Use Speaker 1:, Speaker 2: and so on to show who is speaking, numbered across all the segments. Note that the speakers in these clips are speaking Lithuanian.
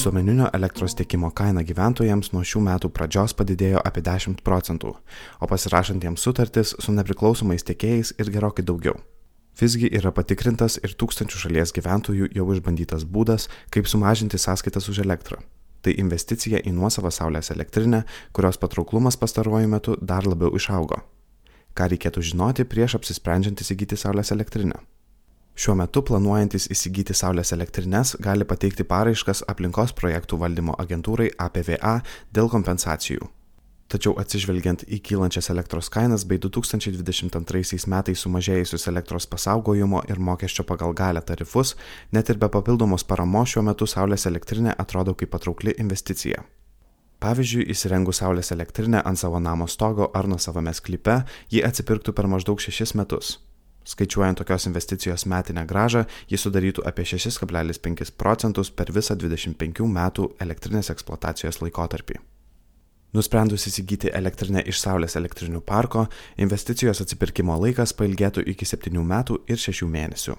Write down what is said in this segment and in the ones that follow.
Speaker 1: Visuomeninio elektros tiekimo kaina gyventojams nuo šių metų pradžios padidėjo apie 10 procentų, o pasirašantiems sutartis su nepriklausomais tiekėjais ir gerokai daugiau. Visgi yra patikrintas ir tūkstančių šalies gyventojų jau išbandytas būdas, kaip sumažinti sąskaitas už elektrą. Tai investicija į nuosavą saulės elektrinę, kurios patrauklumas pastaruoju metu dar labiau išaugo. Ką reikėtų žinoti prieš apsisprendžiant įsigyti saulės elektrinę? Šiuo metu planuojantis įsigyti saulės elektrines gali pateikti paraiškas aplinkos projektų valdymo agentūrai APVA dėl kompensacijų. Tačiau atsižvelgiant į kylančias elektros kainas bei 2022 metais sumažėjusius elektros pasaugojimo ir mokesčio pagal galę tarifus, net ir be papildomos paramos šiuo metu saulės elektrinė atrodo kaip patraukli investicija. Pavyzdžiui, įsirengus saulės elektrinę ant savo namo stogo ar nuo savame sklype, ji atsipirktų per maždaug 6 metus. Skaičiuojant tokios investicijos metinę gražą, ji sudarytų apie 6,5 procentus per visą 25 metų elektrinės eksploatacijos laikotarpį. Nusprendus įsigyti elektrinę iš Saulės elektrinių parko, investicijos atsipirkimo laikas pailgėtų iki 7 metų ir 6 mėnesių.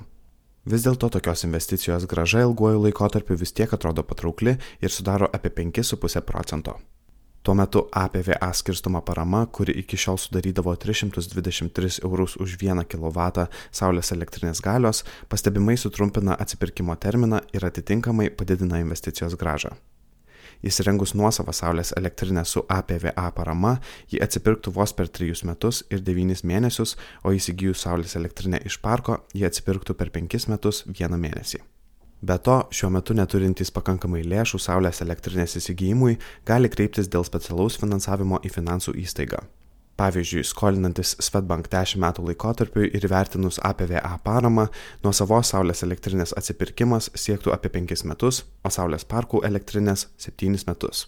Speaker 1: Vis dėlto tokios investicijos graža ilguoju laikotarpiu vis tiek atrodo patraukli ir sudaro apie 5,5 procento. Tuo metu APVA skirstoma parama, kuri iki šiol sudarydavo 323 eurus už 1 kW saulės elektrinės galios, pastebimai sutrumpina atsipirkimo terminą ir atitinkamai padidina investicijos gražą. Įsirengus nuosavą saulės elektrinę su APVA parama, ji atsipirktų vos per 3 metus ir 9 mėnesius, o įsigijus saulės elektrinę iš parko, ji atsipirktų per 5 metus 1 mėnesį. Be to, šiuo metu neturintys pakankamai lėšų Saulės elektrinės įsigijimui gali kreiptis dėl specialaus finansavimo į finansų įstaigą. Pavyzdžiui, skolinantis Svetbank 10 metų laikotarpiu ir vertinus APVA paramą, nuo savos Saulės elektrinės atsipirkimas siektų apie 5 metus, o Saulės parkų elektrinės 7 metus.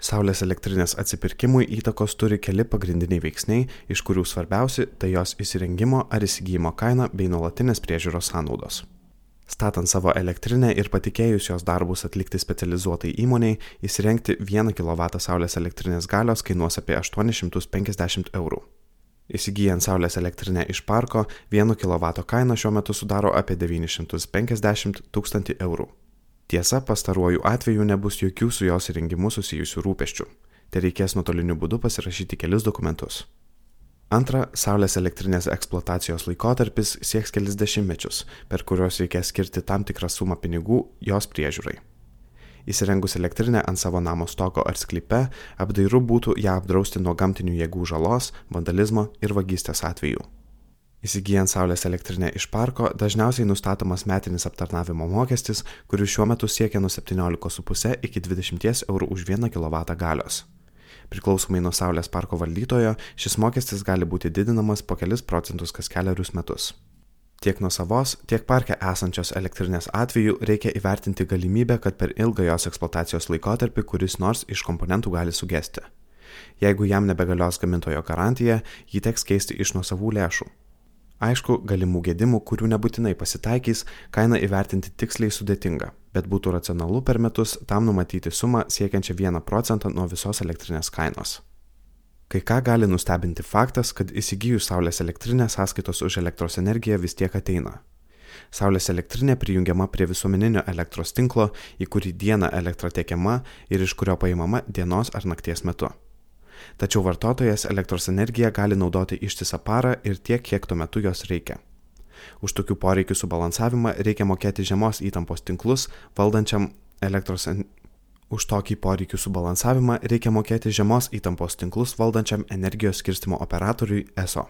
Speaker 1: Saulės elektrinės atsipirkimui įtakos turi keli pagrindiniai veiksniai, iš kurių svarbiausi tai jos įsirengimo ar įsigijimo kaina bei nuolatinės priežiūros sąnaudos. Statant savo elektrinę ir patikėjus jos darbus atlikti specializuotai įmoniai, įsirengti 1 kW saulės elektrinės galios kainuos apie 850 eurų. Įsigijant saulės elektrinę iš parko, 1 kW kaina šiuo metu sudaro apie 950 tūkstantį eurų. Tiesa, pastaruoju atveju nebus jokių su jos įrengimu susijusių rūpeščių. Tai reikės nuotoliniu būdu pasirašyti kelis dokumentus. Antra, saulės elektrinės eksploatacijos laikotarpis sieks kelis dešimtmečius, per kuriuos reikės skirti tam tikrą sumą pinigų jos priežiūrai. Įsirengus elektrinę ant savo namo stogo ar sklype, apdairu būtų ją apdrausti nuo gamtinių jėgų žalos, vandalizmo ir vagystės atvejų. Įsigijant saulės elektrinę iš parko, dažniausiai nustatomas metinis aptarnavimo mokestis, kuris šiuo metu siekia nuo 17,5 iki 20 eurų už 1 kW galios. Priklausomai nuo Saulės parko valdytojo, šis mokestis gali būti didinamas po kelis procentus kas keliarius metus. Tiek nuo savos, tiek parke esančios elektrinės atveju reikia įvertinti galimybę, kad per ilgą jos eksploatacijos laikotarpį kuris nors iš komponentų gali sugesti. Jeigu jam nebegalios gamintojo garantija, jį teks keisti iš nuosavų lėšų. Aišku, galimų gedimų, kurių nebūtinai pasitaikys, kainą įvertinti tiksliai sudėtinga, bet būtų racionalu per metus tam numatyti sumą siekiančią 1 procentą nuo visos elektrinės kainos. Kai ką gali nustebinti faktas, kad įsigijus Saulės elektrinę sąskaitos už elektros energiją vis tiek ateina. Saulės elektrinė prijungiama prie visuomeninio elektros tinklo, į kurį dieną elektra tiekiama ir iš kurio paimama dienos ar nakties metu. Tačiau vartotojas elektros energiją gali naudoti ištisą parą ir tiek, kiek tuo metu jos reikia. Už tokių poreikių subalansavimą reikia mokėti žemos įtampos tinklus valdančiam elektros. Už tokį poreikių subalansavimą reikia mokėti žemos įtampos tinklus valdančiam energijos skirstimo operatoriui ESO.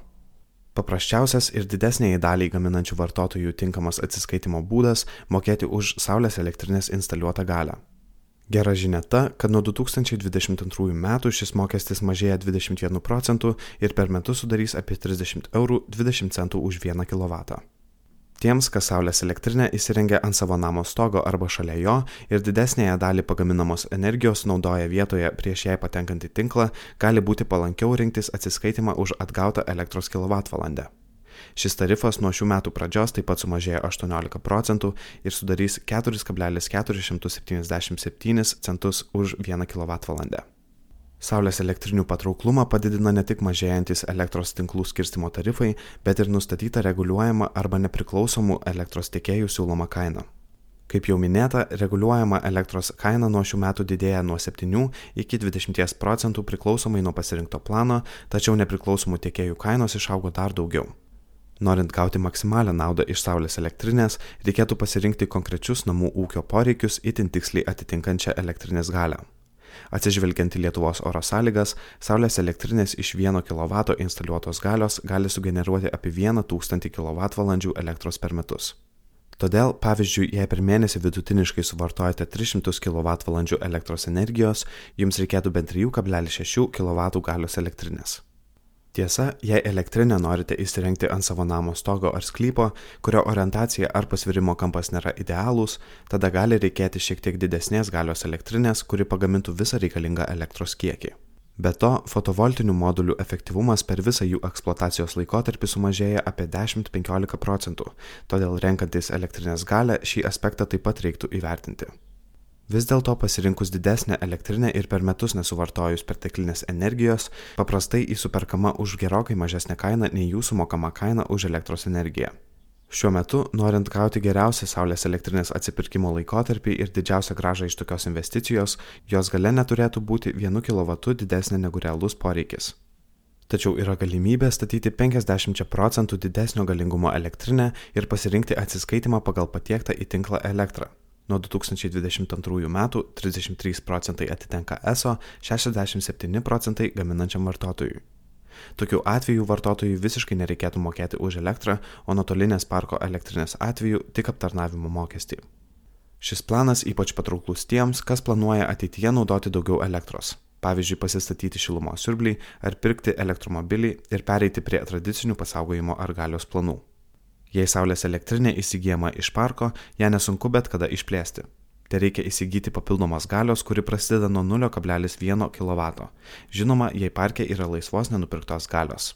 Speaker 1: Paprasčiausias ir didesniai daliai gaminančių vartotojų tinkamas atsiskaitimo būdas - mokėti už saulės elektrinės instaliuotą galę. Gera žinia ta, kad nuo 2022 metų šis mokestis mažėja 21 procentų ir per metus sudarys apie 30 eurų 20 centų už 1 kW. Tiems, kas saulės elektrinę įsirengia ant savo namo stogo arba šalia jo ir didesnėje dalį pagaminamos energijos naudoja vietoje prieš jai patenkant į tinklą, gali būti palankiau rinktis atsiskaitimą už atgautą elektros kWh. Šis tarifas nuo šių metų pradžios taip pat sumažėjo 18 procentų ir sudarys 4,477 centus už 1 kWh. Saulės elektrinių patrauklumą padidina ne tik mažėjantis elektros tinklų skirstimo tarifai, bet ir nustatyta reguliuojama arba nepriklausomų elektros tiekėjų siūloma kaina. Kaip jau minėta, reguliuojama elektros kaina nuo šių metų didėja nuo 7 iki 20 procentų priklausomai nuo pasirinkto plano, tačiau nepriklausomų tiekėjų kainos išaugo dar daugiau. Norint gauti maksimalią naudą iš saulės elektrinės, reikėtų pasirinkti konkrečius namų ūkio poreikius itin tiksliai atitinkančią elektrinės galę. Atsižvelgiant į Lietuvos oro sąlygas, saulės elektrinės iš 1 kW instaliuotos galios gali sugeneruoti apie 1000 kWh elektros per metus. Todėl, pavyzdžiui, jei per mėnesį vidutiniškai suvartojate 300 kWh elektros energijos, jums reikėtų bent 3,6 kW galios elektrinės. Tiesa, jei elektrinę norite įsirengti ant savo namo stogo ar sklypo, kurio orientacija ar pasvirimo kampas nėra idealūs, tada gali reikėti šiek tiek didesnės galios elektrinės, kuri pagamintų visą reikalingą elektros kiekį. Be to, fotovoltinių modulių efektyvumas per visą jų eksploatacijos laikotarpį sumažėja apie 10-15 procentų, todėl renkantis elektrinės galę šį aspektą taip pat reiktų įvertinti. Vis dėlto pasirinkus didesnę elektrinę ir per metus nesuvartojus perteklinės energijos, paprastai įsuperkama už gerokai mažesnę kainą nei jūsų mokama kaina už elektros energiją. Šiuo metu, norint gauti geriausią Saulės elektrinės atsipirkimo laikotarpį ir didžiausią gražą iš tokios investicijos, jos gale neturėtų būti 1 kW didesnė negu realus poreikis. Tačiau yra galimybė statyti 50 procentų didesnio galingumo elektrinę ir pasirinkti atsiskaitimą pagal patiektą į tinklą elektrą. Nuo 2022 metų 33 procentai atitenka ESO, 67 procentai gaminančiam vartotojui. Tokiu atveju vartotojui visiškai nereikėtų mokėti už elektrą, o nuotolinės parko elektrinės atveju tik aptarnavimo mokestį. Šis planas ypač patrauklus tiems, kas planuoja ateityje naudoti daugiau elektros. Pavyzdžiui, pasistatyti šilumos siurblį ar pirkti elektromobilį ir pereiti prie tradicinių pasaugojimo ar galios planų. Jei saulės elektrinė įsigijama iš parko, ją nesunku bet kada išplėsti. Tai reikia įsigyti papildomos galios, kuri prasideda nuo 0,1 kW. Žinoma, jei parke yra laisvos nenupirktos galios.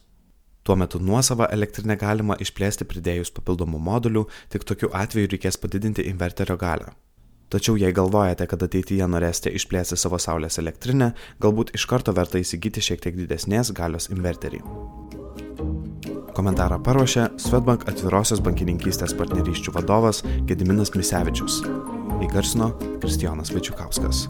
Speaker 1: Tuo metu nuosavą elektrinę galima išplėsti pridėjus papildomų modulių, tik tokiu atveju reikės padidinti inverterio galią. Tačiau jei galvojate, kad ateityje norėsite išplėsti savo saulės elektrinę, galbūt iš karto verta įsigyti šiek tiek didesnės galios inverterį. Komentarą paruošė Svetbank atvirosios bankininkystės partnerysčių vadovas Gediminas Misevičius. Įgarsino Kristijonas Vaičiukauskas.